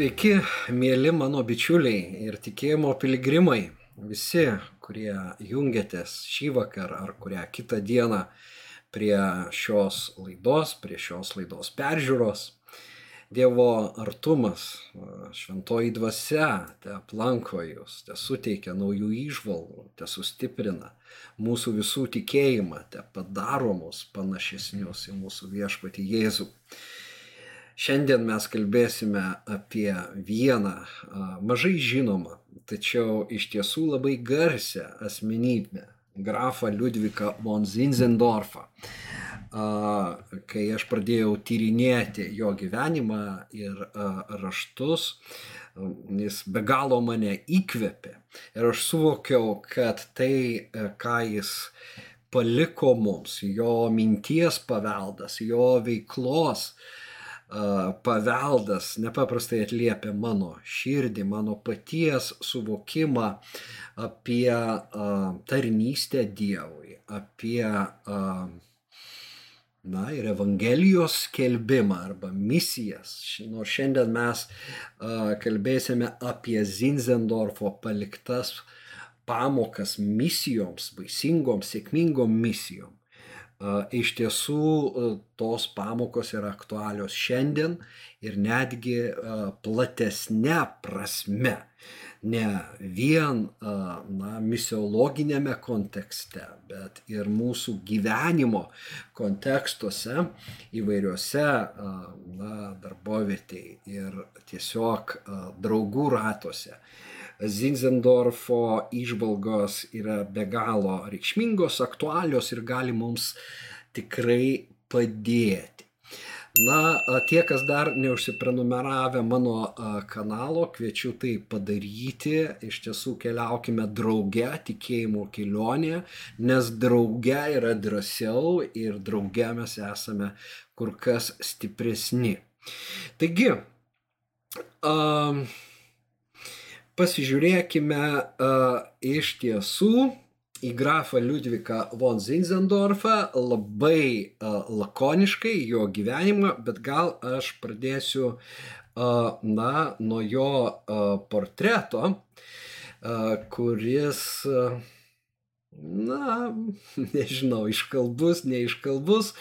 Sveiki, mėly mano bičiuliai ir tikėjimo piligrimai, visi, kurie jungiatės šį vakarą ar kurią kitą dieną prie šios laidos, prie šios laidos peržiūros. Dievo artumas, šventoji dvasia, te aplanko jūs, te suteikia naujų išvalgų, te sustiprina mūsų visų tikėjimą, te padaro mus panašesnius į mūsų viešpatį Jėzų. Šiandien mes kalbėsime apie vieną mažai žinomą, tačiau iš tiesų labai garsią asmenybę - grafą Liudviką von Zinzendorfą. Kai aš pradėjau tyrinėti jo gyvenimą ir raštus, jis be galo mane įkvėpė. Ir aš suvokiau, kad tai, a, ką jis paliko mums, jo minties paveldas, jo veiklos, a, paveldas nepaprastai atliepia mano širdį, mano paties suvokimą apie tarnystę Dievui, apie na ir Evangelijos skelbimą arba misijas. Nors šiandien mes kalbėsime apie Zinzendorfo paliktas pamokas misijoms, vaisingoms, sėkmingom misijom. Iš tiesų tos pamokos yra aktualios šiandien ir netgi platesnė prasme. Ne vien na, misiologinėme kontekste, bet ir mūsų gyvenimo kontekstuose įvairiuose darbovietėje ir tiesiog draugų ratuose. Zinzendorfo išvalgos yra be galo reikšmingos, aktualios ir gali mums tikrai padėti. Na, tie, kas dar neužsiprenumeravę mano kanalo, kviečiu tai padaryti. Iš tiesų keliaukime drauge, tikėjimo kelionė, nes drauge yra drąsiau ir drauge mes esame kur kas stipresni. Taigi, um, pasižiūrėkime uh, iš tiesų į grafą Liudviką von Zinzendorfą. Labai uh, lakoniškai jo gyvenimą, bet gal aš pradėsiu uh, na, nuo jo uh, portreto, uh, kuris uh, na, nežinau, iškalbus, neiškalbus,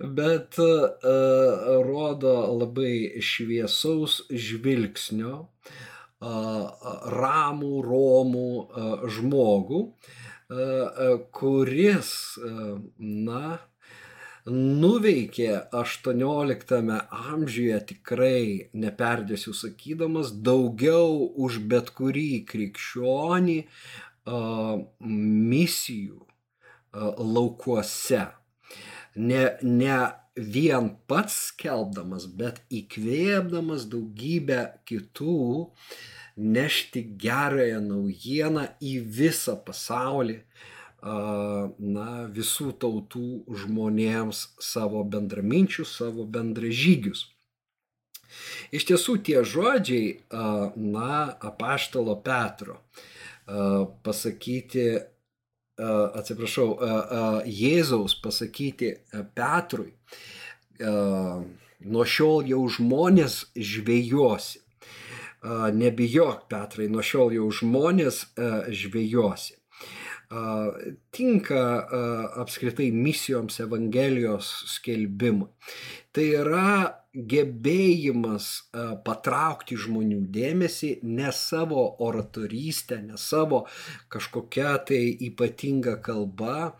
bet uh, rodo labai šviesaus žvilgsnio, uh, ramų, romų žmogų, kuris, na, nuveikė 18 amžiuje tikrai, neperdėsiu sakydamas, daugiau už bet kurį krikščionį misijų laukuose. Ne, ne vien pats skelbdamas, bet įkvėpdamas daugybę kitų nešti gerąją naujieną į visą pasaulį, na, visų tautų žmonėms savo bendraminčius, savo bendražygius. Iš tiesų tie žodžiai, na, apaštalo Petro, pasakyti, atsiprašau, a, a, Jėzaus pasakyti Petrui, nuo šiol jau žmonės žvėjosi. Nebijok, Petrai, nuo šiol jau žmonės a, žvėjosi. Tinka apskritai misijoms Evangelijos skelbimui. Tai yra gebėjimas patraukti žmonių dėmesį ne savo oratorystę, ne savo kažkokia tai ypatinga kalba,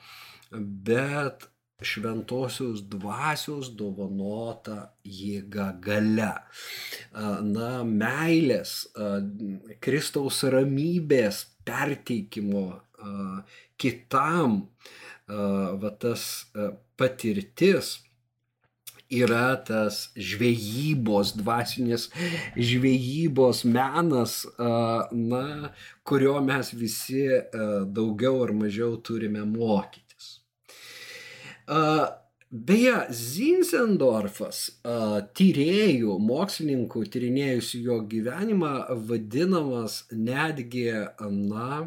bet šventosios dvasios dovanota jėga gale. Na, meilės, Kristaus ramybės perteikimo kitam, va tas patirtis yra tas žvejybos, dvasinės žvejybos menas, na, kurio mes visi daugiau ar mažiau turime mokytis. Beje, Zinzendorfas, tyriejų, mokslininkų tyrinėjusių jo gyvenimą, vadinamas netgi, na,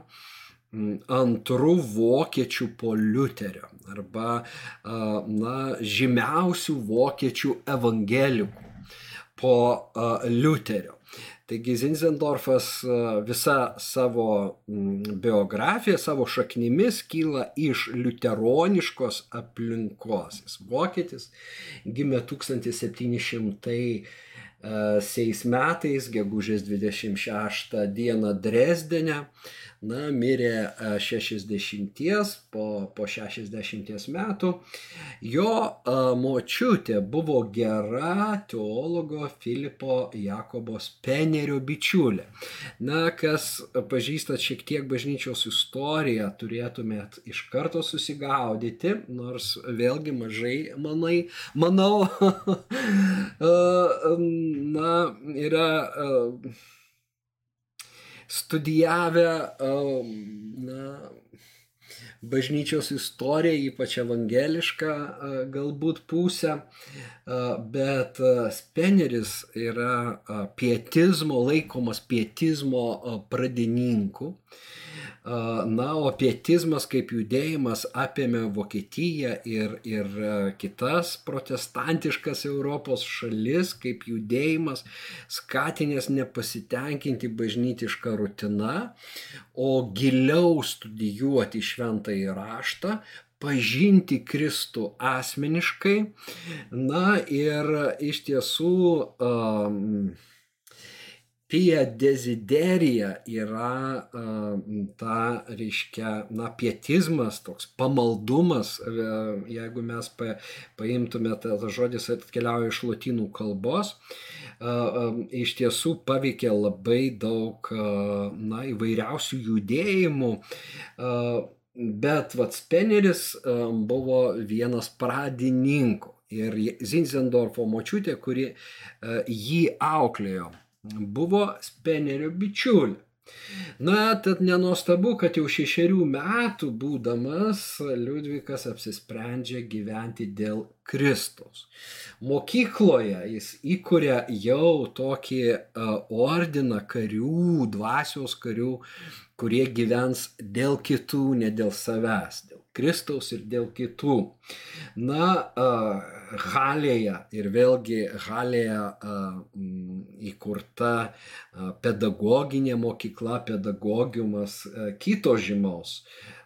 antrų vokiečių po Liuterio arba na, žymiausių vokiečių evangelikų po Liuterio. Taigi Zinzendorfas visą savo biografiją, savo šaknimis kyla iš liuteroniškos aplinkos. Jis vokietis gimė 1700 seis metais, gegužės 26 dieną Dresdenė na, mirė 60, po, po 60 metų. Jo močiutė buvo gera teologo Filipo Jakobo Spenerio bičiulė. Na, kas pažįstat šiek tiek bažnyčios istoriją, turėtumėt iš karto susigaudyti, nors vėlgi mažai manai, manau, na, yra studijavę na, bažnyčios istoriją, ypač evangelišką galbūt pusę, bet Speneris yra pietizmo, laikomas pietizmo pradininku. Na, o pietizmas kaip judėjimas apėmė Vokietiją ir, ir kitas protestantiškas Europos šalis, kaip judėjimas skatinės nepasitenkinti bažnytišką rutiną, o giliau studijuoti šventąjį raštą, pažinti Kristų asmeniškai. Na ir iš tiesų um, Pia desiderija yra ta, reiškia, na, pietizmas, toks pamaldumas, jeigu mes pa, paimtume, tas žodis atkeliauja iš lotynų kalbos, iš tiesų paveikė labai daug, na, įvairiausių judėjimų. Bet Vatspeneris buvo vienas pradininkų ir Zinzendorfo močiutė, kuri jį auklėjo buvo Spenerio bičiulė. Na, tad nenuostabu, kad jau šešerių metų būdamas Liudvikas apsisprendžia gyventi dėl Kristaus. Mokykloje jis įkuria jau tokį ordiną karių, dvasios karių, kurie gyvens dėl kitų, ne dėl savęs, Kristaus ir dėl kitų. Na, Halėje ir vėlgi Halėje įkurta pedagoginė mokykla, pedagogiumas kito žymaus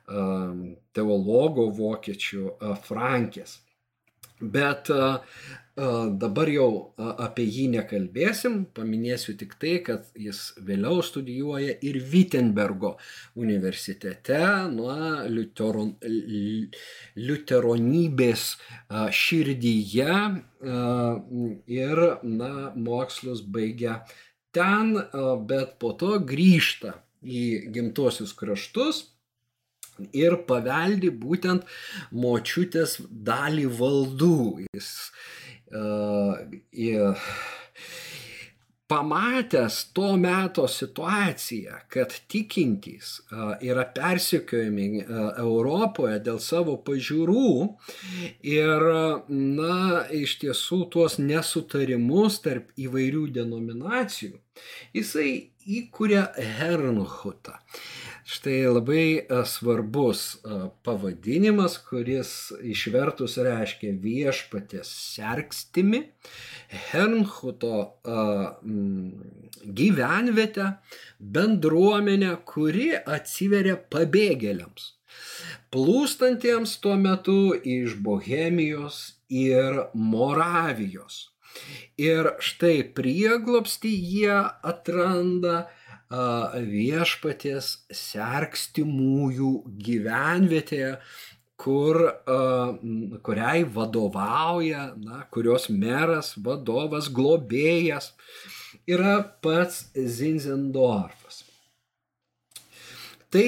teologo vokiečių Frankės. Bet dabar jau apie jį nekalbėsim, paminėsiu tik tai, kad jis vėliau studijuoja ir Wittenbergo universitete nuo liuteron, liuteronybės širdyje ir na, mokslus baigia ten, bet po to grįžta į gimtuosius kraštus ir paveldi būtent močiutės dalį valdų. Jis pamatęs to meto situaciją, kad tikintys yra persekiojami uh, Europoje dėl savo pažiūrų ir, na, iš tiesų tuos nesutarimus tarp įvairių denominacijų, jisai įkuria Hernhutą. Štai labai e, svarbus e, pavadinimas, kuris išvertus reiškia viešpatės sergstimi, Hernhuto e, gyvenvietę, bendruomenę, kuri atsiveria pabėgėliams, plūstantiems tuo metu iš Bohemijos ir Moravijos. Ir štai prieglopsti jie atranda viešpaties sergstimųjų gyvenvietėje, kur, kuriai vadovauja, na, kurios meras, vadovas, globėjas yra pats Zinzendorfas. Tai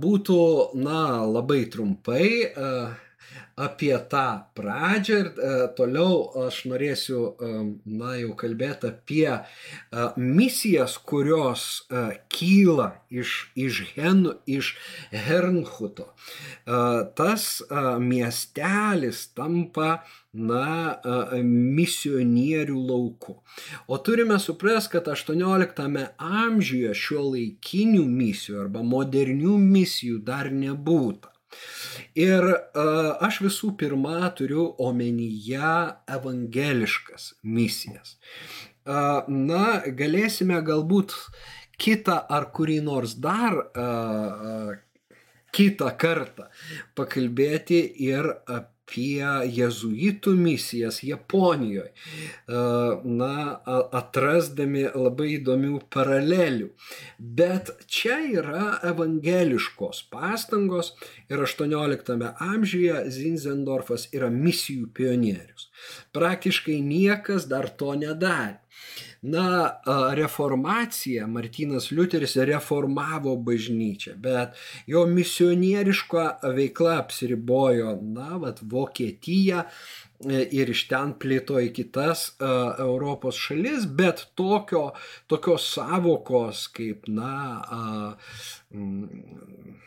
būtų, na, labai trumpai apie tą pradžią ir e, toliau aš norėsiu, e, na, jau kalbėti apie e, misijas, kurios e, kyla iš, iš, Hen, iš Hernhuto. E, tas e, miestelis tampa na, e, misionierių lauku. O turime suprasti, kad 18 amžiuje šio laikinių misijų arba modernių misijų dar nebūta. Ir aš visų pirma turiu omenyje evangeliškas misijas. Na, galėsime galbūt kitą ar kurį nors dar kitą kartą pakalbėti ir apie apie jezuitų misijas Japonijoje, na, atrasdami labai įdomių paralelių. Bet čia yra evangeliškos pastangos ir 18 amžiuje Zinzendorfas yra misijų pionierius. Praktiškai niekas dar to nedarė. Na, reformacija, Martinas Liuteris reformavo bažnyčią, bet jo misionieriška veikla apsiribojo, na, vat, Vokietija e, ir iš ten plėto į kitas Europos šalis, bet tokio, tokios savokos kaip, na, uh, mm,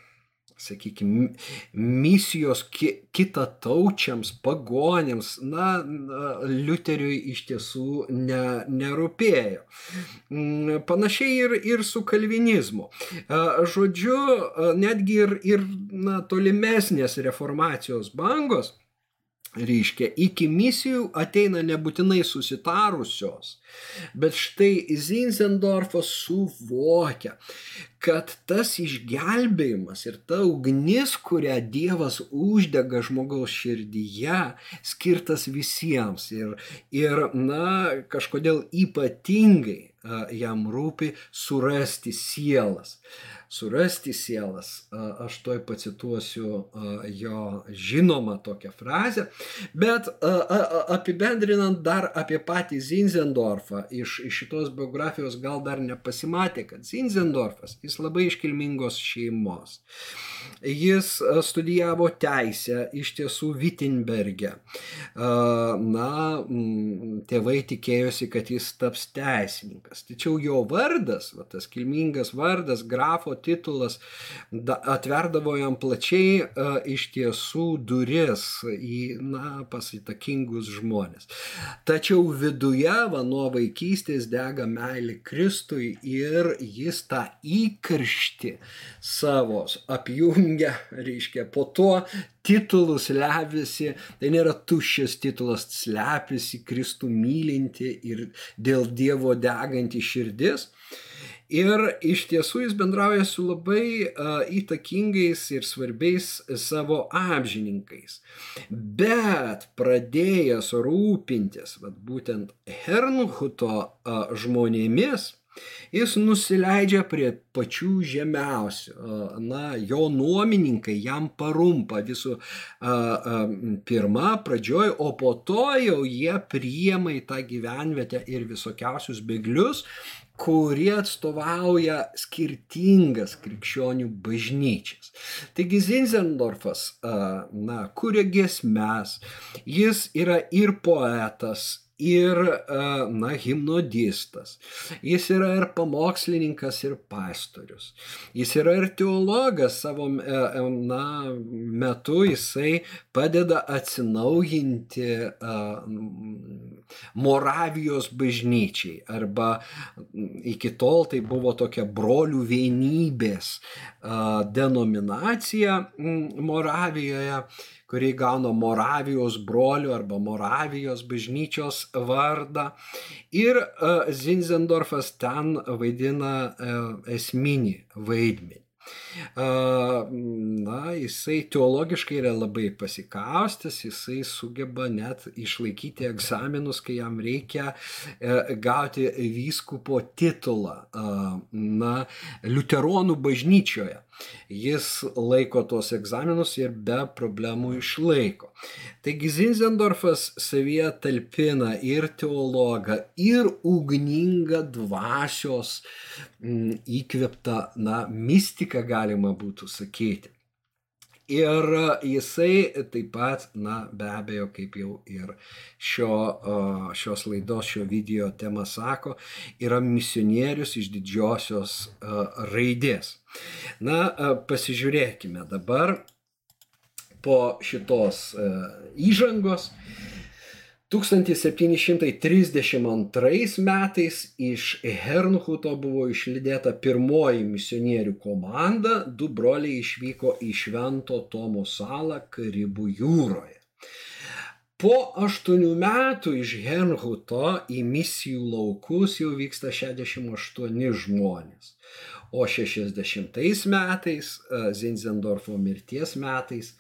sakykime, misijos ki, kitataučiams, pagonėms, na, Liuteriui iš tiesų ne, nerūpėjo. Mm, panašiai ir, ir su kalvinizmu. Žodžiu, netgi ir, ir na, tolimesnės reformacijos bangos reiškia, iki misijų ateina nebūtinai susitarusios, bet štai Zinzendorfas suvokia, kad tas išgelbėjimas ir ta ugnis, kurią Dievas uždega žmogaus širdyje, skirtas visiems ir, ir na, kažkodėl ypatingai jam rūpi surasti sielas surasti sielas. Aš toj pacituosiu jo žinomą tokią frazę. Bet apibendrinant dar apie patį Zinzendorfą, iš, iš šitos biografijos gal dar nepasimatė, kad Zinzendorfas, jis labai iškilmingos šeimos. Jis studijavo teisę iš tiesų Wittenberge. Na, tėvai tikėjosi, kad jis taps teisininkas. Tačiau jo vardas, va, tas kilmingas vardas, grafo titulas da, atverdavo jam plačiai uh, iš tiesų duris į, na, pasitakingus žmonės. Tačiau viduje, va, nuo vaikystės dega meilė Kristui ir jis tą įkarštį savo apjungia, reiškia, po to titulus slepiasi, tai nėra tuščias titulas, slepiasi Kristų mylinti ir dėl Dievo deganti širdis. Ir iš tiesų jis bendrauja su labai uh, įtakingais ir svarbiais savo amžininkais. Bet pradėjęs rūpintis, vat, būtent Hernhuto uh, žmonėmis, Jis nusileidžia prie pačių žemiausių. Na, jo nuomininkai jam parumpa visų a, a, pirmą pradžioj, o po to jau jie priema į tą gyvenvietę ir visokiausius bėglius, kurie atstovauja skirtingas krikščionių bažnyčias. Taigi Zinzendorfas, na, kuria giesmes, jis yra ir poetas, ir, na, himnodistas. Jis yra ir pamokslininkas, ir pastorius. Jis yra ir teologas savo, na, metu jisai padeda atsinaujinti Moravijos bažnyčiai. Arba iki tol tai buvo tokia brolių vienybės denominacija Moravijoje kuri gauna Moravijos brolių arba Moravijos bažnyčios vardą. Ir e, Zinzendorfas ten vaidina e, esminį vaidmenį. Na, jisai teologiškai yra labai pasikaustas, jisai sugeba net išlaikyti egzaminus, kai jam reikia e, gauti vyskupo titulą, na, liuteronų bažnyčioje. Jis laiko tuos egzaminus ir be problemų išlaiko. Taigi Zinzendorfas savyje talpina ir teologą, ir ugningą dvasios m, įkveptą, na, mistiką galima būtų sakyti. Ir jisai taip pat, na, be abejo, kaip jau ir šio, šios laidos, šio video tema sako, yra misionierius iš didžiosios raidės. Na, pasižiūrėkime dabar po šitos įžangos 1732 metais iš Hernhuto buvo išlydėta pirmoji misionierių komanda, du broliai išvyko į Švento Tomo salą Karibų jūroje. Po aštuonių metų iš Hernhuto į misijų laukus jau vyksta 68 žmonės, o 60 metais, Zinzendorfo mirties metais,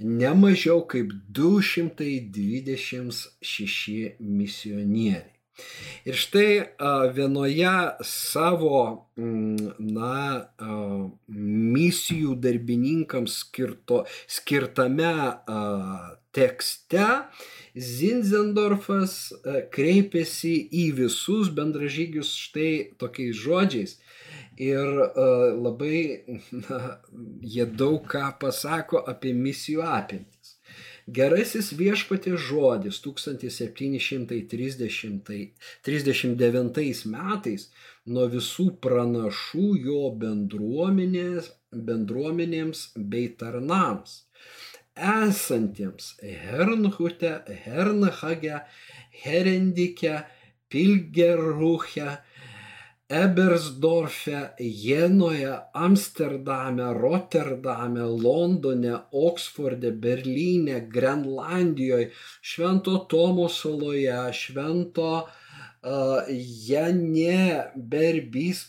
ne mažiau kaip 226 misionieriai. Ir štai vienoje savo, na, misijų darbininkams skirto, skirtame tekste Zinzendorfas kreipėsi į visus bendražygius štai tokiais žodžiais ir uh, labai na, jie daug ką pasako apie misijų apimtis. Gerasis viešpatės žodis 1739 metais nuo visų pranašų jo bendruomenės, bendruomenėms bei tarnams esantiems Hernhute, Hernhage, Herendike, Pilgeruche, Ebersdorfe, Jenoje, Amsterdame, Rotterdame, Londone, Oksforde, Berlyne, Grenlandijoje, Švento Tomo saloje, Švento uh, Jane, Berbys,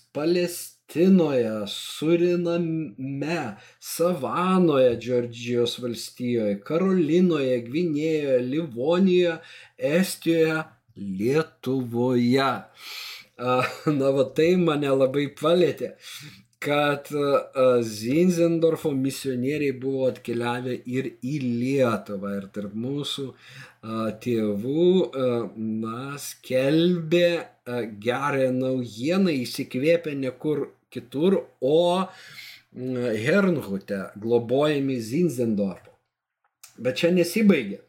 Palestinoje, Suriname, Savanoje, Džordžijos valstijoje, Karolinoje, Gvinėjoje, Livonijoje, Estijoje, Lietuvoje. Na, va tai mane labai palėtė, kad Zinzendorfo misionieriai buvo atkeliavę ir į Lietuvą. Ir tarp mūsų tėvų, na, skelbė gerąją naujieną, įsikvėpę nekur kitur, o Hernhute globojami Zinzendorfo. Bet čia nesibaigė.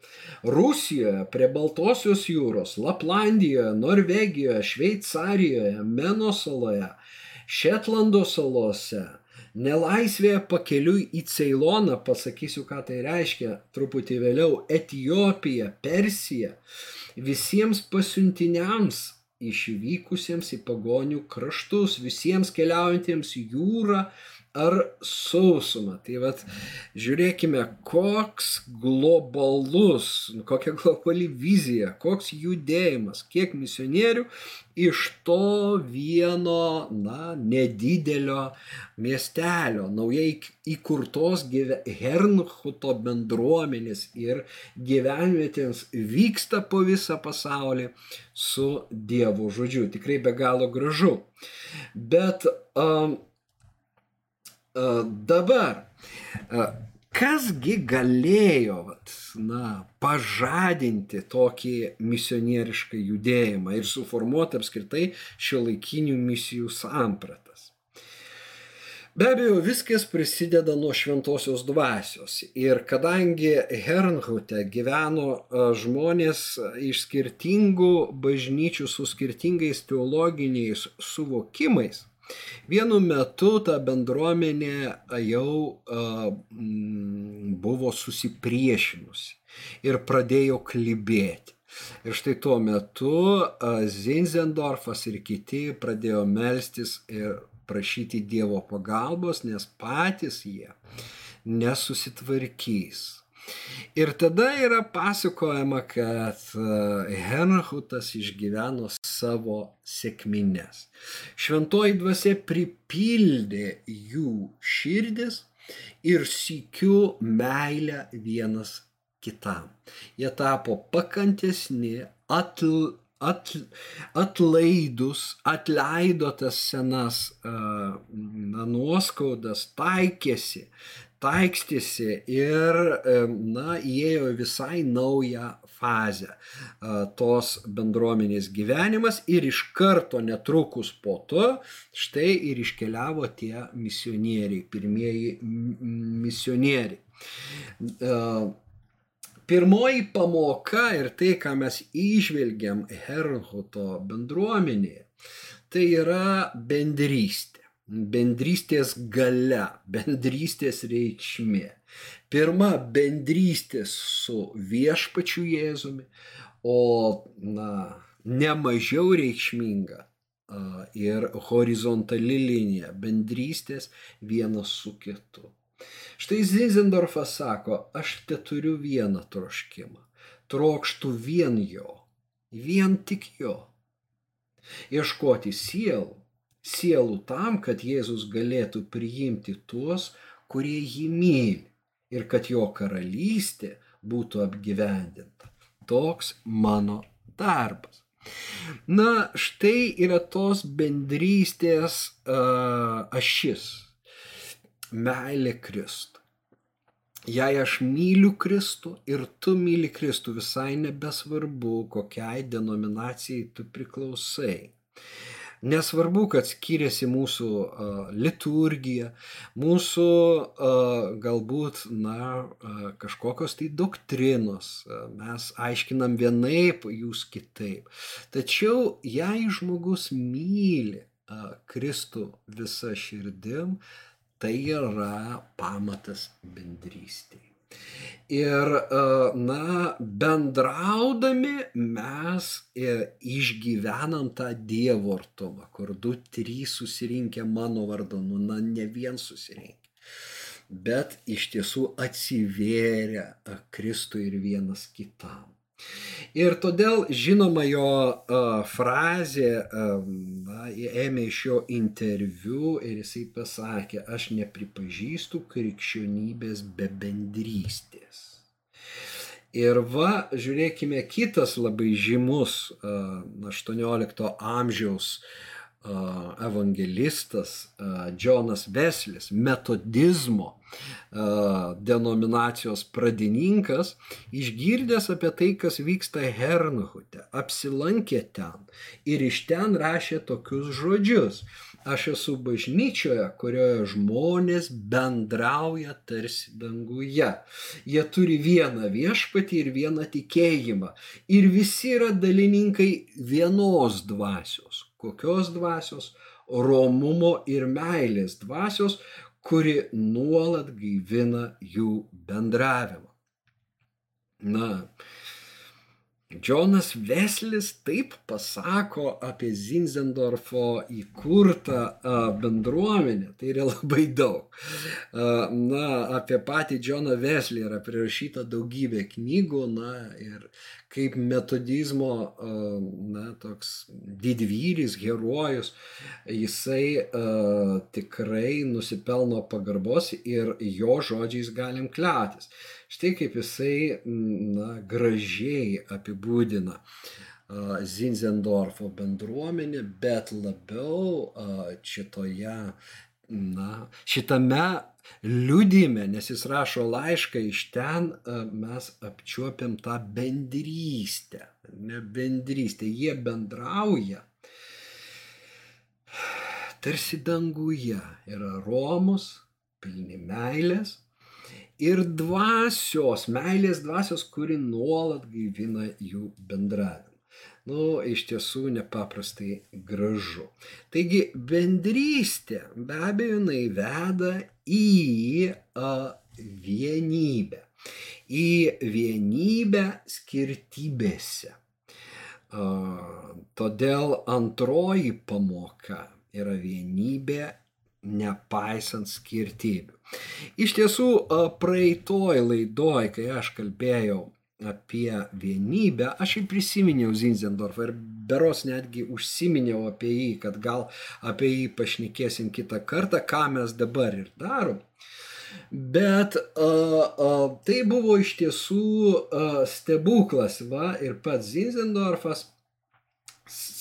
Rusijoje, prie Baltosios jūros, Laplandijoje, Norvegijoje, Šveicarijoje, Meno saloje, Šetlando salose, nelaisvėje pakeliui į Ceiloną, pasakysiu, ką tai reiškia truputį vėliau, Etijopija, Persija, visiems pasiuntiniams išvykusiems į pagonių kraštus, visiems keliaujantiems jūrą, ar sausumą. Tai vad, žiūrėkime, koks globalus, kokia globali vizija, koks judėjimas, kiek misionierių iš to vieno, na, nedidelio miestelio, naujai įkurtos Hernhuto bendruomenės ir gyvenvietėms vyksta po visą pasaulį su Dievo žodžiu. Tikrai be galo gražu. Bet um, Dabar, kasgi galėjo vat, na, pažadinti tokį misionierišką judėjimą ir suformuoti apskritai šio laikinių misijų sampratas? Be abejo, viskas prisideda nuo šventosios dvasios. Ir kadangi Hernhute gyveno žmonės iš skirtingų bažnyčių su skirtingais teologiniais suvokimais, Vienu metu ta bendruomenė jau buvo susipriešinusi ir pradėjo klibėti. Ir štai tuo metu Zinzendorfas ir kiti pradėjo melstis ir prašyti Dievo pagalbos, nes patys jie nesusitvarkys. Ir tada yra pasakojama, kad e, Henhutas išgyveno savo sėkminės. Šventoji dvasia pripildė jų širdis ir sykiu meilę vienas kitam. Jie tapo pakantesni, atl, atl, atlaidus, atleido tas senas na, nuoskaudas, taikėsi, taikstėsi ir na, įėjo visai naują fazę tos bendruomenės gyvenimas ir iš karto netrukus po to štai ir iškeliavo tie misionieriai, pirmieji misionieriai. Pirmoji pamoka ir tai, ką mes išvelgiam Herhuto bendruomenėje, tai yra bendrystė bendrystės gale, bendrystės reikšmė. Pirma, bendrystė su viešpačiu Jėzumi, o na, nemažiau reikšminga ir horizontali linija - bendrystės vienas su kitu. Štai Zizendorfas sako, aš te turiu vieną troškimą. Trokštų vien jo, vien tik jo. Ieškoti sielų, sielų tam, kad Jėzus galėtų priimti tuos, kurie jį myli ir kad jo karalystė būtų apgyvendinta. Toks mano darbas. Na, štai yra tos bendrystės uh, ašis. Meilė Kristų. Jei aš myliu Kristų ir tu myli Kristų, visai nebesvarbu, kokiai denominacijai tu priklausai. Nesvarbu, kad skiriasi mūsų liturgija, mūsų galbūt, na, kažkokios tai doktrinos, mes aiškinam vienaip, jūs kitaip. Tačiau jei žmogus myli Kristų visą širdim, tai yra pamatas bendrystėje. Ir, na, bendraudami mes e, išgyvenam tą Dievo artumą, kur du, trys susirinkę mano vardu, nu, na, ne vien susirinkę, bet iš tiesų atsivėrė Kristui ir vienas kitam. Ir todėl, žinoma, jo uh, frazė uh, na, ėmė iš jo interviu ir jisai pasakė, aš nepripažįstu krikščionybės be bendrystės. Ir va, žiūrėkime, kitas labai žymus uh, 18 amžiaus uh, evangelistas Džonas Veslis, metodizmo denominacijos pradininkas, išgirdęs apie tai, kas vyksta Hernhute, apsilankė ten ir iš ten rašė tokius žodžius. Aš esu bažnyčioje, kurioje žmonės bendrauja tarsi danguje. Jie turi vieną viešpatį ir vieną tikėjimą. Ir visi yra dalininkai vienos dvasios kokios dvasios? Romumo ir meilės dvasios, kuri nuolat gaivina jų bendravimą. Na, Džonas Veslis taip pasako apie Zinzendorfo įkurtą bendruomenę, tai yra labai daug. Na, apie patį Džoną Veslį yra prirašyta daugybė knygų, na, ir kaip metodizmo, na, toks didvyris, herojus, jisai tikrai nusipelno pagarbos ir jo žodžiais galim kliautis. Štai kaip jisai na, gražiai apibūdina Zinzendorfo bendruomenė, bet labiau šitoje, na, šitame liudime, nes jis rašo laišką iš ten, mes apčiuopiam tą bendrystę, ne bendrystę, jie bendrauja. Tarsi danguje yra Romus, pilni meilės, ir dvasios, meilės dvasios, kuri nuolat gaivina jų bendravimą. Nu, iš tiesų nepaprastai gražu. Taigi bendrystė be abejo jinai veda į a, vienybę. Į vienybę skirtybėse. A, todėl antroji pamoka yra vienybė nepaisant skirtybių. Iš tiesų, praeitoj laidoj, kai aš kalbėjau apie vienybę, aš ir prisiminiau Zinzendorfą ir beros netgi užsiminiau apie jį, kad gal apie jį pašnekėsim kitą kartą, ką mes dabar ir darom. Bet a, a, tai buvo iš tiesų a, stebuklas, va, ir pats Zinzendorfas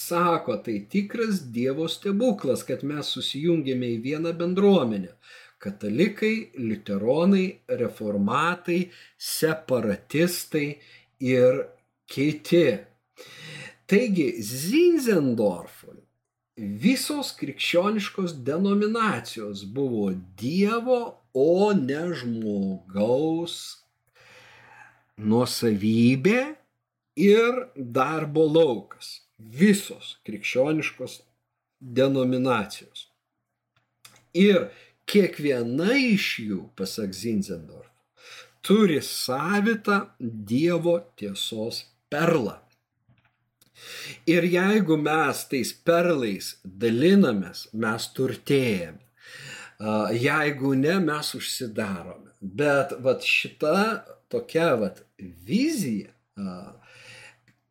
sako, tai tikras Dievo stebuklas, kad mes susijungėme į vieną bendruomenę. Katalikai, liuteronai, reformatai, separatistai ir kiti. Taigi, Zinzendorfui visos krikščioniškos denominacijos buvo Dievo, o ne žmogaus nuosavybė ir darbo laukas visos krikščioniškos denominacijos. Ir kiekviena iš jų, pasak Zinzendorf, turi savitą Dievo tiesos perlą. Ir jeigu mes tais perlais dalinamės, mes turtėjame. Jeigu ne, mes užsidarome. Bet vat šita tokia vat vizija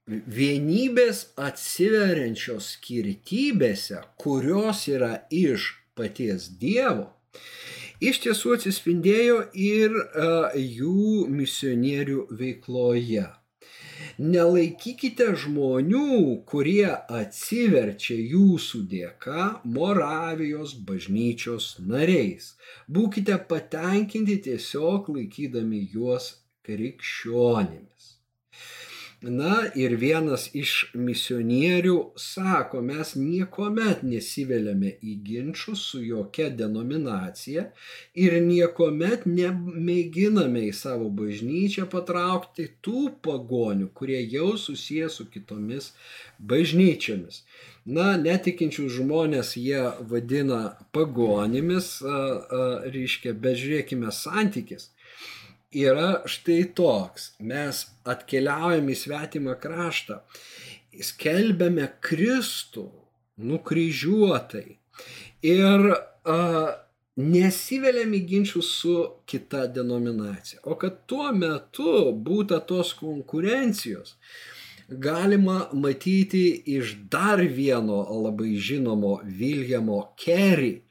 vienybės atsiveriančios skirtybėse, kurios yra iš paties Dievo, iš tiesų atsispindėjo ir uh, jų misionierių veikloje. Nelaikykite žmonių, kurie atsiverčia jūsų dėka Moravijos bažnyčios nariais. Būkite patenkinti tiesiog laikydami juos krikščionimis. Na ir vienas iš misionierių sako, mes niekuomet nesiveliame į ginčius su jokia denominacija ir niekuomet nemėginame į savo bažnyčią patraukti tų pagonių, kurie jau susijęs su kitomis bažnyčiomis. Na, netikinčių žmonės jie vadina pagonimis, reiškia, bet žiūrėkime santykis yra štai toks. Mes atkeliaujame į svetimą kraštą, skelbiame Kristų nukryžiuotai ir a, nesiveliam į ginčius su kita denominacija. O kad tuo metu būta tos konkurencijos, galima matyti iš dar vieno labai žinomo Viljamo Kerry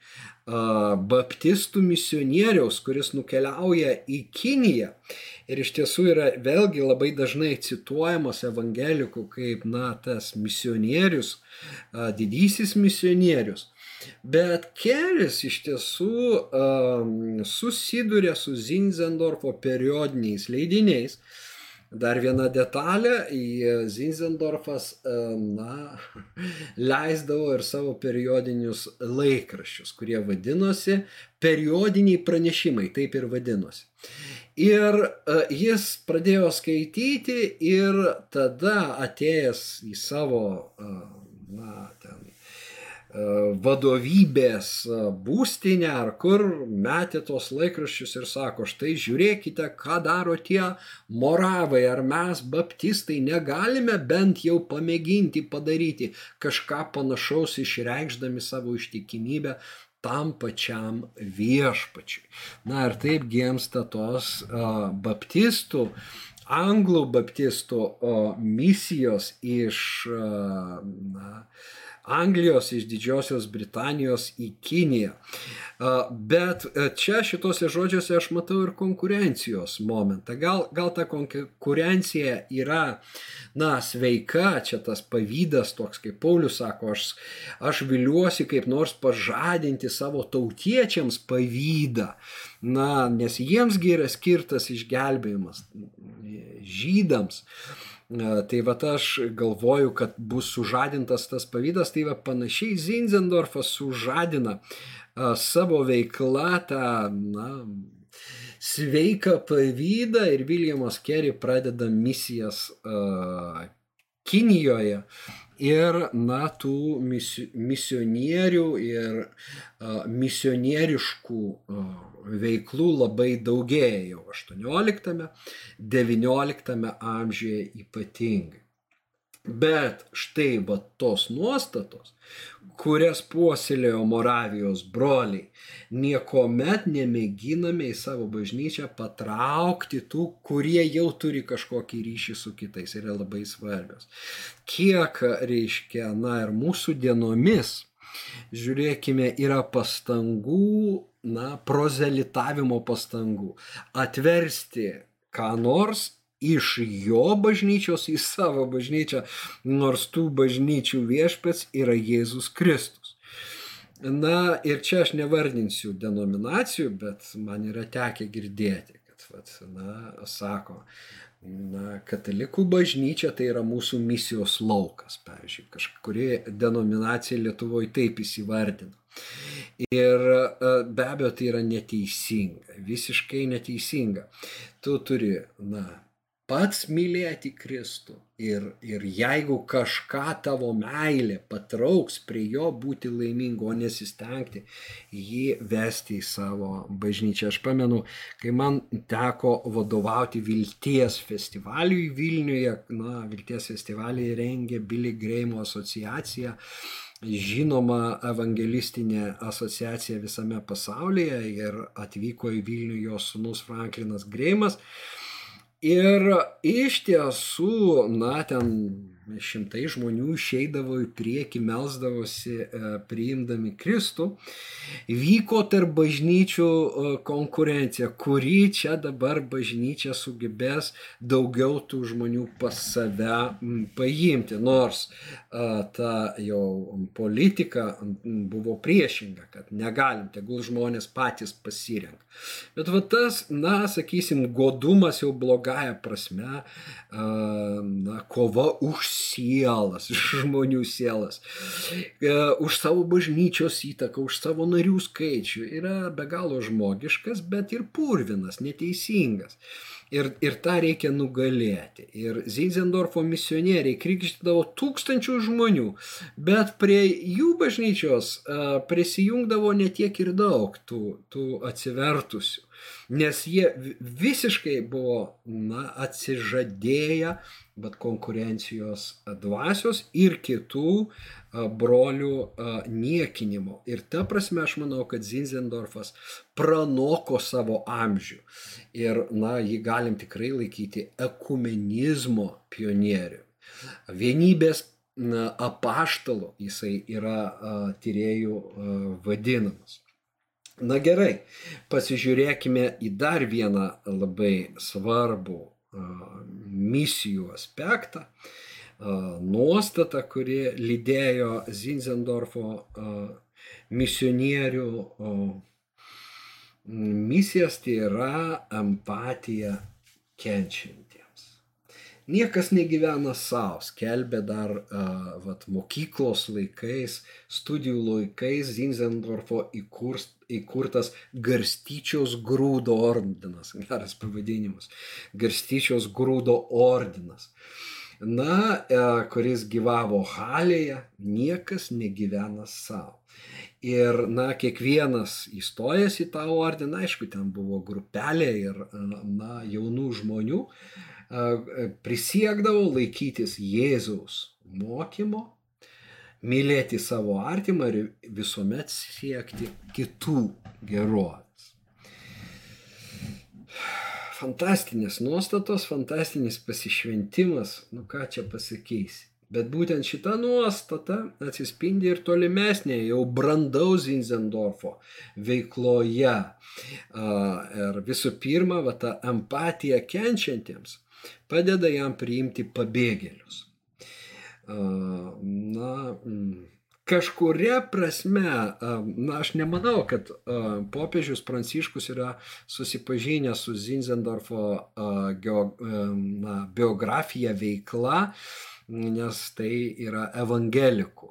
baptistų misionieriaus, kuris nukeliauja į Kiniją. Ir iš tiesų yra vėlgi labai dažnai cituojamas evangelikų kaip, na, tas misionierius, didysis misionierius. Bet Keris iš tiesų um, susiduria su Zinzendorfo periodiniais leidiniais, Dar viena detalė, Zinzendorfas, na, leisdavo ir savo periodinius laikraščius, kurie vadinosi periodiniai pranešimai, taip ir vadinosi. Ir e, jis pradėjo skaityti ir tada atėjęs į savo, e, na, vadovybės būstinę ar kur metė tos laikraščius ir sako, štai žiūrėkite, ką daro tie moravai, ar mes, baptistai, negalime bent jau pamėginti padaryti kažką panašaus išreikšdami savo ištikimybę tam pačiam viešpačiui. Na ir taip gimsta tos uh, baptistų, anglų baptistų uh, misijos iš uh, na, Anglijos, iš Didžiosios Britanijos į Kiniją. Bet e, čia šituose žodžiuose aš matau ir konkurencijos momentą. Gal, gal ta konkurencija yra, na, sveika, čia tas pavydas toks, kaip Paulius sako, aš, aš viliuosi kaip nors pažadinti savo tautiečiams pavydą, na, nes jiemsgi yra skirtas išgelbėjimas žydams. Tai va aš galvoju, kad bus sužadintas tas pavydas, tai va panašiai Zinzendorfas sužadina savo veiklą tą, na, sveiką pavydą ir Viljamas Kerry pradeda misijas uh, Kinijoje. Ir, na, tų misionierių ir uh, misionieriškų uh, veiklų labai daugėja jau 18-19 amžiuje ypatingai. Bet štai va tos nuostatos, kurias puoselėjo Moravijos broliai, niekuomet nemėginame į savo bažnyčią patraukti tų, kurie jau turi kažkokį ryšį su kitais, yra labai svarbios. Kiek reiškia, na ir mūsų dienomis, žiūrėkime, yra pastangų, na, prozelitavimo pastangų, atversti ką nors iš jo bažnyčios į savo bažnyčią, nors tų bažnyčių viešpats yra Jėzus Kristus. Na ir čia aš nevardinsiu denominacijų, bet man yra tekę girdėti, kad, vat, na, sako, na, katalikų bažnyčia tai yra mūsų misijos laukas, pavyzdžiui, kažkuri denominacija Lietuvoje taip įsivardino. Ir be abejo, tai yra neteisinga, visiškai neteisinga. Tu turi, na, pats mylėti Kristų. Ir, ir jeigu kažką tavo meilė patrauks prie jo būti laimingu, o nesistengti jį vesti į savo bažnyčią. Aš pamenu, kai man teko vadovauti Vilties festivaliui Vilniuje, na, Vilties festivalį rengė Billy Greimo asociacija žinoma evangelistinė asociacija visame pasaulyje ir atvyko į Vilnių jos sunus Franklinas Greimas. Ir iš tiesų, na, ten šimtai žmonių išeidavo į priekį, melsdavosi e, priimdami Kristų. Vyko tarp bažnyčių e, konkurencija, kuri čia dabar bažnyčia sugebės daugiau tų žmonių pas save paimti. Nors e, ta jau politika buvo priešinga, kad negalim, tegul žmonės patys pasirenka. Bet va tas, na, sakysim, godumas jau blogąją prasme, na, kova už sielas, žmonių sielas, e, už savo bažnyčios įtaką, už savo narių skaičių yra be galo žmogiškas, bet ir purvinas, neteisingas. Ir, ir tą reikia nugalėti. Ir Zinzendorfo misionieriai krikštydavo tūkstančių žmonių, bet prie jų bažnyčios uh, prisijungdavo netiek ir daug tų, tų atsivertusių nes jie visiškai buvo na, atsižadėję bet konkurencijos dvasios ir kitų brolių niekinimo. Ir ta prasme aš manau, kad Zinzendorfas pranoko savo amžių. Ir, na, jį galim tikrai laikyti ekumenizmo pionieriu. Vienybės na, apaštalu jisai yra a, tyriejų a, vadinamas. Na gerai, pasižiūrėkime į dar vieną labai svarbų misijų aspektą, nuostatą, kuri lydėjo Zinzendorfo misionierių misijas, tai yra empatija kenčiant. Niekas negyvena savo, skelbė dar vat, mokyklos laikais, studijų laikais Zinzendorfo įkurs, įkurtas Garstyčios grūdo ordinas, geras pavadinimas, Garstyčios grūdo ordinas. Na, e, kuris gyvavo Halėje, niekas negyvena savo. Ir, na, kiekvienas įstojęs į tą ordiną, aišku, ten buvo grupelė ir, na, jaunų žmonių, prisiekdavo laikytis Jėzaus mokymo, mylėti savo artimą ir visuomet siekti kitų gerovės. Fantastinės nuostatos, fantastinis pasišventimas, nu ką čia pasakysi. Bet būtent šita nuostata atsispindi ir tolimesnė, jau brandaus Zinzendorfo veikloje. Ir visų pirma, va, ta empatija kenčiantiems padeda jam priimti pabėgėlius. Na, kažkuria prasme, na, aš nemanau, kad popiežius Pranciškus yra susipažinęs su Zinzendorfo na, biografija veikla, nes tai yra evangelikų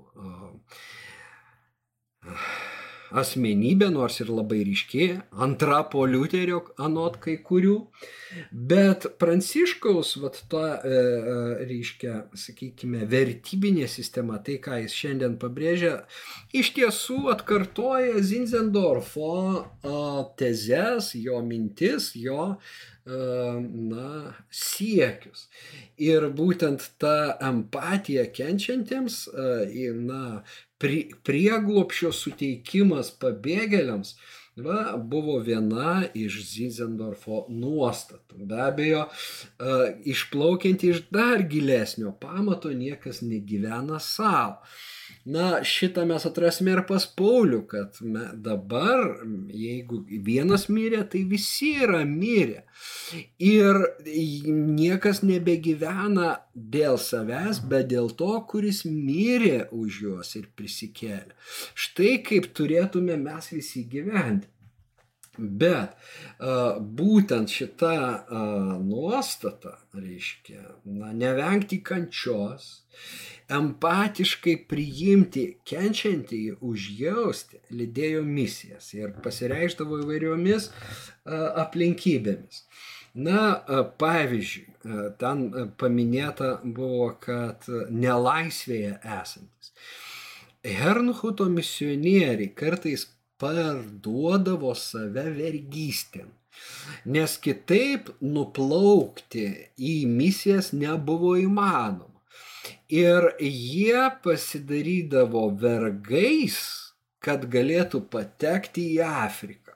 asmenybė, nors ir labai ryški, antra po Liuterio anot kai kurių, bet Pranciškaus, vat to, e, e, reiškia, sakykime, vertybinė sistema, tai ką jis šiandien pabrėžia, iš tiesų atkartoja Zinzendorfo tezes, jo mintis, jo na, siekius. Ir būtent ta empatija kenčiantiems, na, prieglopšio suteikimas pabėgėliams, va, buvo viena iš Zizendorfo nuostatų. Be abejo, išplaukiant iš dar gilesnio pamato, niekas negyvena savo. Na, šitą mes atrasime ir pas Paulių, kad me, dabar, jeigu vienas mirė, tai visi yra mirę. Ir niekas nebegyvena dėl savęs, bet dėl to, kuris mirė už juos ir prisikėlė. Štai kaip turėtume mes visi gyventi. Bet būtent šita nuostata reiškia, na, nevengti kančios, empatiškai priimti kenčiantį, užjausti, lydėjo misijas ir pasireišdavo įvairiomis aplinkybėmis. Na, pavyzdžiui, ten paminėta buvo, kad nelaisvėje esantis. Hernhuto misionieriai kartais parduodavo save vergystėm, nes kitaip nuplaukti į misijas nebuvo įmanoma. Ir jie pasidarydavo vergais, kad galėtų patekti į Afriką,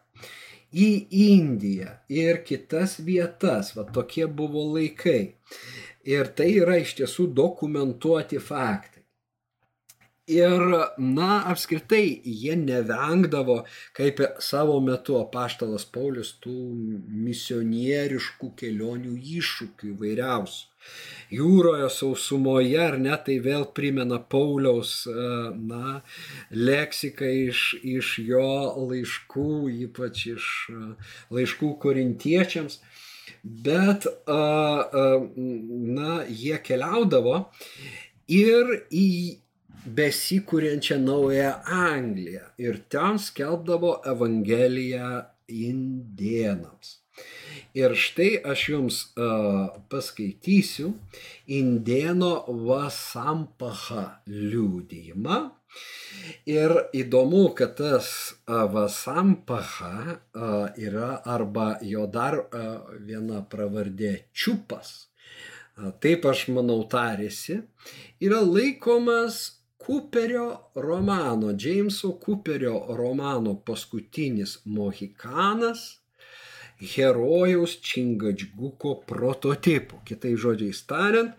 į Indiją ir kitas vietas. Va tokie buvo laikai. Ir tai yra iš tiesų dokumentuoti faktai. Ir, na, apskritai, jie nevengdavo, kaip savo metu apaštalas Paulius, tų misionieriškų kelionių iššūkių įvairiausių jūroje, sausumoje, ar ne, tai vėl primena Pauliaus, e, na, leksiką iš, iš jo laiškų, ypač iš e, laiškų korintiečiams. Bet, e, na, jie keliaudavo ir į besikūrenčią naują Angliją ir ten skelbdavo Evangeliją indienams. Ir štai aš jums uh, paskaitysiu Indėno Vasampaha liūdėjimą. Ir įdomu, kad tas uh, Vasampaha uh, yra arba jo dar uh, viena pravardė Čiupas. Uh, taip aš manau tarėsi. Yra laikomas Kuperio romano, Džeimso Kuperio romano paskutinis Mohikanas herojaus Čingadžguko prototipu. Kitai žodžiais tariant,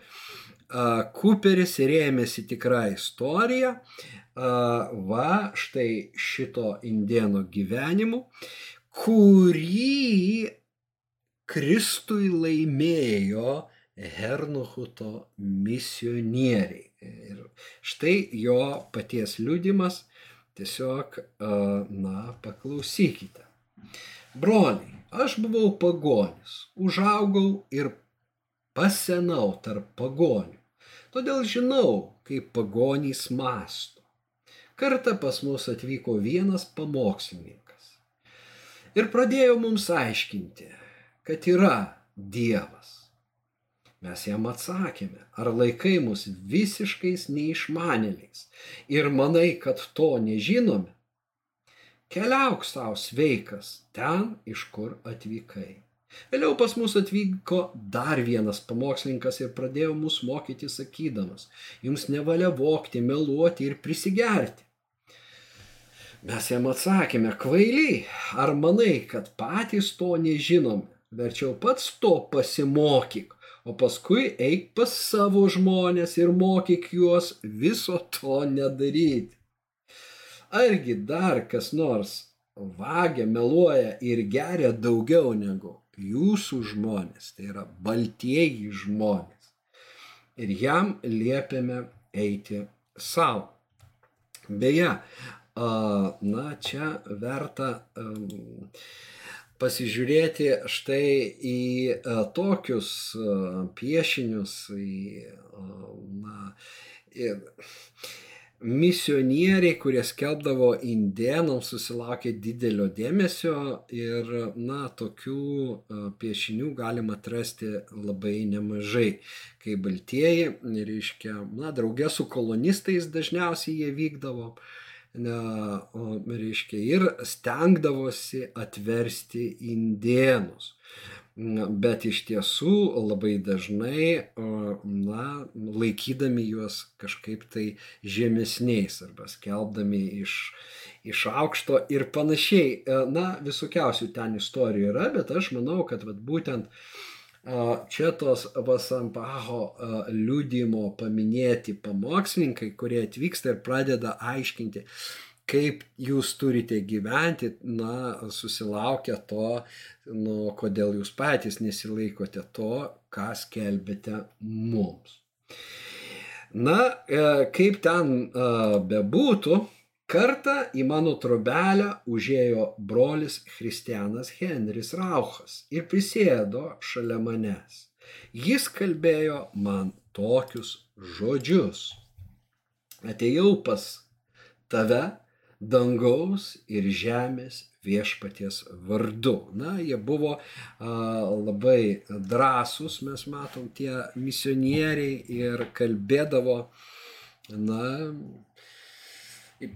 Kuperis rėmėsi tikrą istoriją, va štai šito indieno gyvenimu, kurį Kristui laimėjo Hernuhuto misionieriai. Ir štai jo paties liūdimas, tiesiog, na, paklausykite. Broliai, Aš buvau pagonis, užaugau ir pasenau tarp pagonių. Todėl žinau, kaip pagonys masto. Kartą pas mus atvyko vienas pamokslininkas ir pradėjo mums aiškinti, kad yra Dievas. Mes jam atsakėme, ar laikai mus visiškais neišmanėliais ir manai, kad to nežinome. Keliauk savo sveikas ten, iš kur atvykai. Vėliau pas mus atvyko dar vienas pamokslininkas ir pradėjo mus mokyti sakydamas, jums nevalia vokti, meluoti ir prisigerti. Mes jam atsakėme, kvailiai, ar manai, kad patys to nežinome, verčiau pats to pasimokyk, o paskui eik pas savo žmonės ir mokyk juos viso to nedaryti. Argi dar kas nors vagia, meluoja ir geria daugiau negu jūsų žmonės, tai yra baltieji žmonės. Ir jam liepiame eiti savo. Beje, na, čia verta pasižiūrėti štai į tokius piešinius, į, na, į, misionieriai, kurie skelbdavo indėnams, susilaukė didelio dėmesio ir, na, tokių piešinių galima atrasti labai nemažai. Kai baltieji, reiškia, na, draugė su kolonistais dažniausiai jie vykdavo, na, reiškia, ir stengdavosi atversti indėnus. bet iš tiesų labai dažnai, na, laikydami juos kažkaip tai žemesniais arba skelbdami iš, iš aukšto ir panašiai. Na, visokiausių ten istorijų yra, bet aš manau, kad vat, būtent čia tos Vasampaho liūdimo paminėti pamokslininkai, kurie atvyksta ir pradeda aiškinti, kaip jūs turite gyventi, na, susilaukia to, nu, kodėl jūs patys nesilaikote to, ką skelbėte mums. Na, e, kaip ten bebūtų, kartą į mano trobelę užėjo brolis Kristianas Henris Rauchas ir prisėdo šalia manęs. Jis kalbėjo man tokius žodžius. Atėjau pas tave dangaus ir žemės viešpaties vardu. Na, jie buvo a, labai drąsūs, mes matom, tie misionieriai ir kalbėdavo, na,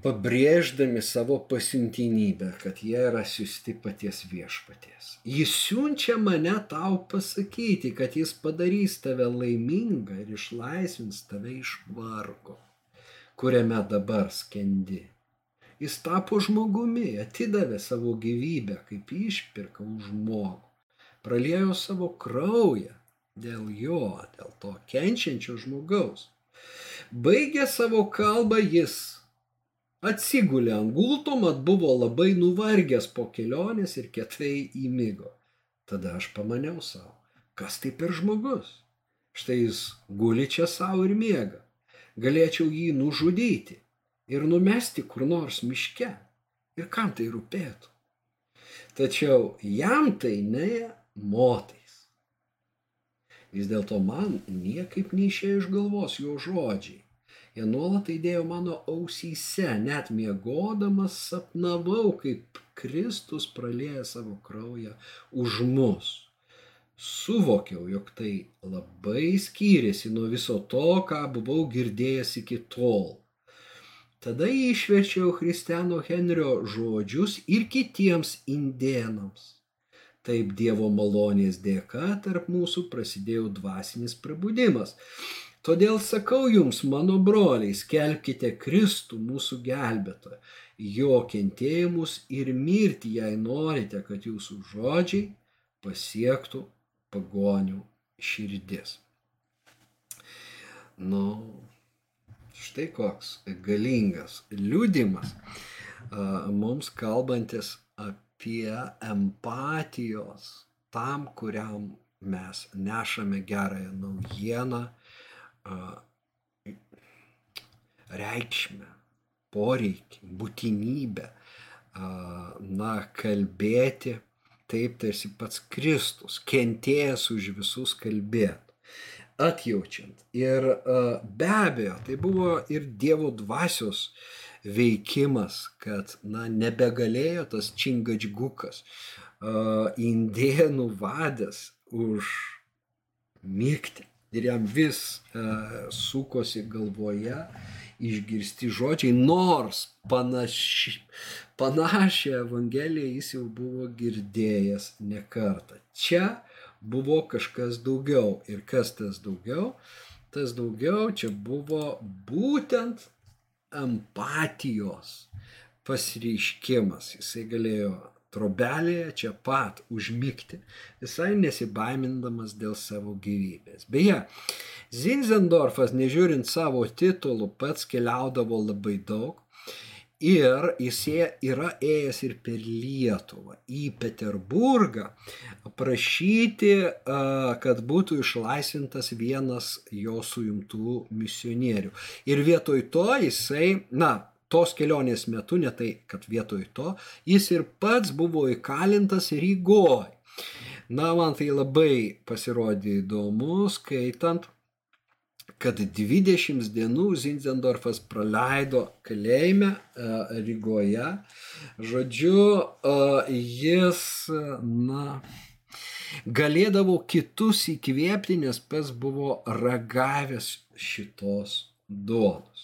pabrėždami savo pasiuntinybę, kad jie yra siūsti paties viešpaties. Jis siunčia mane tau pasakyti, kad jis padarys tave laimingą ir išlaisvins tave iš vargo, kuriame dabar skendi. Jis tapo žmogumi, atidavė savo gyvybę kaip išpirka už žmogų. Praliejo savo kraują dėl jo, dėl to kenčiančio žmogaus. Baigė savo kalbą jis. Atsigulė ant gulto, mat buvo labai nuvargęs po kelionės ir kietai įmygo. Tada aš pamaniau savo, kas tai per žmogus. Štai jis guli čia savo ir miega. Galėčiau jį nužudyti ir numesti kur nors miške. Ir kam tai rūpėtų? Tačiau jam tai ne motais. Vis dėlto man niekaip neišėjo iš galvos jo žodžiai. Jie nuolat įdėjo mano ausyse, net miegodamas sapnavau, kaip Kristus pralėja savo kraują už mus. Suvokiau, jog tai labai skyrėsi nuo viso to, ką buvau girdėjęs iki tol. Tada išverčiau Kristiano Henrio žodžius ir kitiems indėnams. Taip Dievo malonės dėka tarp mūsų prasidėjo dvasinis prabudimas. Todėl sakau jums, mano broliai, skelbkite Kristų mūsų gelbėtoją, jo kentėjimus ir mirti, jei norite, kad jūsų žodžiai pasiektų pagonių širdis. Nu, Štai koks galingas liūdimas mums kalbantis apie empatijos tam, kuriam mes nešame gerąją naujieną, reikšmę, poreikį, būtinybę, na, kalbėti taip tarsi pats Kristus, kentėjęs už visus kalbėti atjaučiant. Ir be abejo, tai buvo ir Dievo dvasios veikimas, kad, na, nebegalėjo tas čingačgukas, indėnų vadas užmygti. Ir jam vis uh, sukosi galvoje išgirsti žodžiai, nors panaši, panašią Evangeliją jis jau buvo girdėjęs ne kartą. Čia buvo kažkas daugiau. Ir kas tas daugiau? Tas daugiau čia buvo būtent empatijos pasireiškimas. Jisai galėjo trobelėje čia pat užmygti, visai nesibaimindamas dėl savo gyvybės. Beje, Zinzendorfas, nežiūrint savo titulų, pats keliaudavo labai daug Ir jis yra ėjęs ir per Lietuvą, į Peterburgą, prašyti, kad būtų išlaisvintas vienas jo suimtų misionierių. Ir vietoj to jisai, na, tos kelionės metu, ne tai, kad vietoj to, jis ir pats buvo įkalintas Rygoje. Na, man tai labai pasirodė įdomu, skaitant kad 20 dienų Zinzendorfas praleido kalėjime e, Rygoje. Žodžiu, e, jis, na, galėdavo kitus įkvėpti, nes pats buvo ragavęs šitos duonos.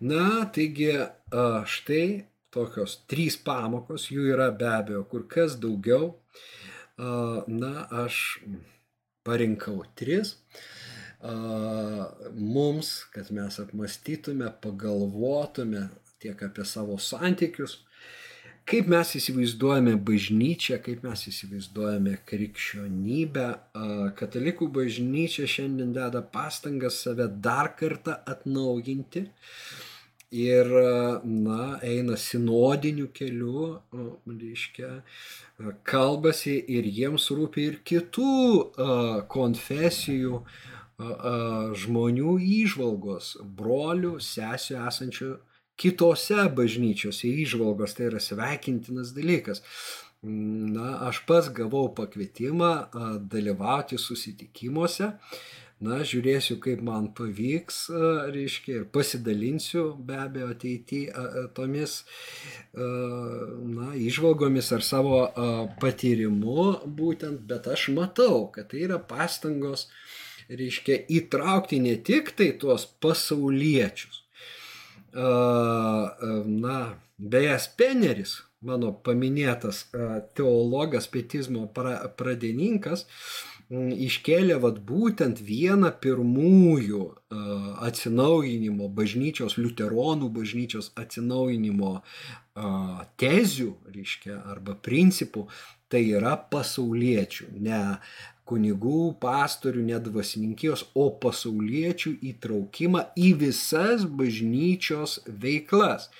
Na, taigi, štai tokios trys pamokos, jų yra be abejo kur kas daugiau. na, aš parinkau tris mums, kad mes apmastytume, pagalvotume tiek apie savo santykius, kaip mes įsivaizduojame bažnyčią, kaip mes įsivaizduojame krikščionybę. Katalikų bažnyčia šiandien deda pastangas save dar kartą atnaujinti ir, na, eina sinodiniu keliu, reiškia, kalbasi ir jiems rūpi ir kitų konfesijų žmonių įžvalgos, brolių, sesijų esančių kitose bažnyčiose įžvalgos, tai yra sveikintinas dalykas. Na, aš pats gavau pakvietimą dalyvauti susitikimuose. Na, žiūrėsiu, kaip man pavyks, reiškia, ir pasidalinsiu be abejo ateityje tomis, na, išvalgomis ar savo patyrimu būtent, bet aš matau, kad tai yra pastangos, reiškia, įtraukti ne tik tai tuos pasauliečius, na, beje, Speneris, mano paminėtas teologas, pietizmo pradininkas, iškėlė vat būtent vieną pirmųjų atsinaujinimo bažnyčios, liuteronų bažnyčios atsinaujinimo tezių, reiškia, arba principų, tai yra pasauliečių, ne kunigų, pastorių, nedvasininkijos, o pasauliečių įtraukimą į visas bažnyčios veiklas.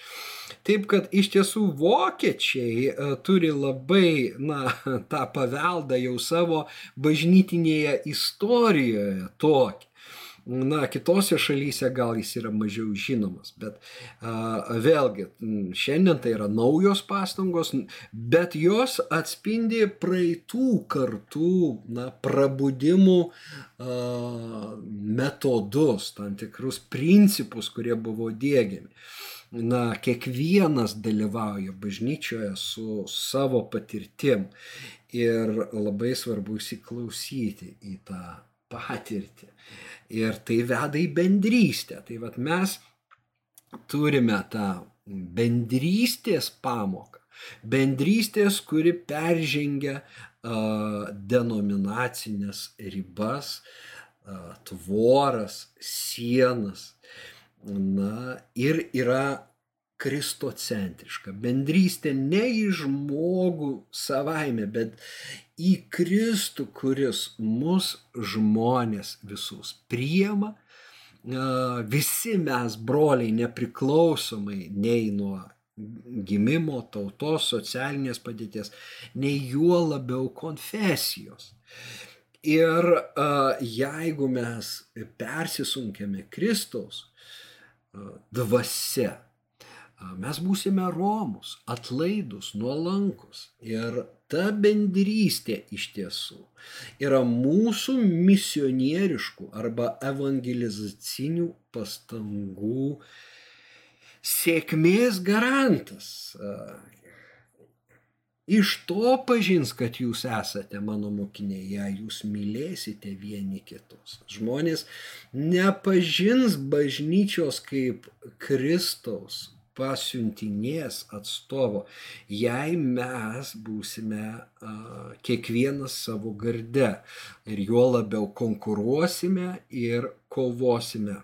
Taip kad iš tiesų vokiečiai e, turi labai, na, tą paveldą jau savo bažnytinėje istorijoje tokį. Na, kitose šalyse gal jis yra mažiau žinomas, bet a, vėlgi, šiandien tai yra naujos pastangos, bet jos atspindi praeitų kartų, na, prabudimų a, metodus, tam tikrus principus, kurie buvo dėgiami. Na, kiekvienas dalyvauja bažnyčioje su savo patirtim ir labai svarbu įsiklausyti į tą patirtį. Ir tai veda į bendrystę. Tai vad mes turime tą bendrystės pamoką. Bendrystės, kuri peržengia uh, denominacinės ribas, uh, tvoras, sienas. Na ir yra kristocentriška. Bendrystė ne į žmogų savaime, bet į Kristų, kuris mus žmonės visus priema. Visi mes broliai nepriklausomai nei nuo gimimo, tautos, socialinės padėties, nei juo labiau konfesijos. Ir jeigu mes persisunkėme Kristaus dvasia, mes būsime romus, atlaidus, nuolankus. Ir ta bendrystė iš tiesų yra mūsų misionieriškų arba evangelizacinių pastangų sėkmės garantas. Iš to pažins, kad jūs esate mano mokiniai, jei jūs mylėsite vieni kitus. Žmonės nepažins bažnyčios kaip Kristaus pasiuntinės atstovo, jei mes būsime a, kiekvienas savo garde ir juo labiau konkuruosime ir kovosime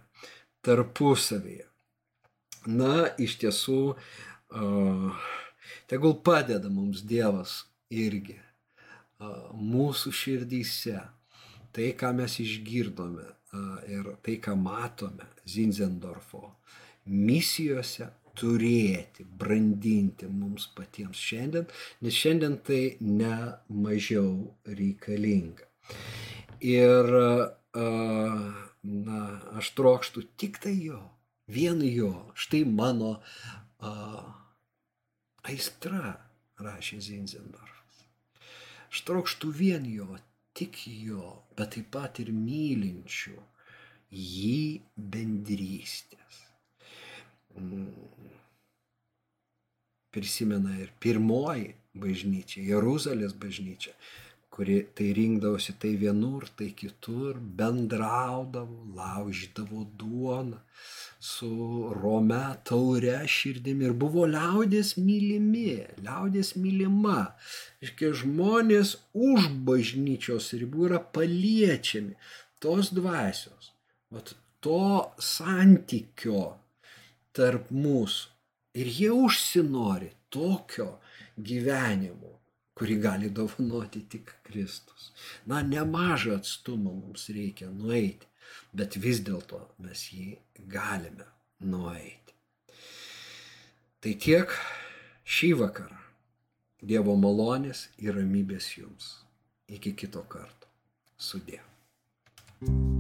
tarpusavėje. Na, iš tiesų, a, tegul padeda mums Dievas irgi a, mūsų širdyse. Tai, ką mes išgirdome a, ir tai, ką matome Zinzendorfo misijose, turėti, brandinti mums patiems šiandien, nes šiandien tai ne mažiau reikalinga. Ir, na, aš trokštų tik tai jo, vien jo, štai mano a, aistra, rašė Zinzendorfas. Aš trokštų vien jo, tik jo, bet taip pat ir mylinčių jį bendrystės. Prisimena ir pirmoji bažnyčia, Jeruzalės bažnyčia, kuri tai rinkdavosi tai vienur, tai kitur, bendraudavo, laužydavo duoną su rome taure širdimi ir buvo liaudės mylimi, liaudės mylima. Iškia žmonės už bažnyčios ribų yra paliečiami tos dvasios, vat, to santykio tarp mūsų. Ir jie užsinori tokio gyvenimo kurį gali dovanoti tik Kristus. Na, nemažą atstumą mums reikia nueiti, bet vis dėlto mes jį galime nueiti. Tai tiek šį vakarą. Dievo malonės ir ramybės jums. Iki kito karto. Sudė. Padaryk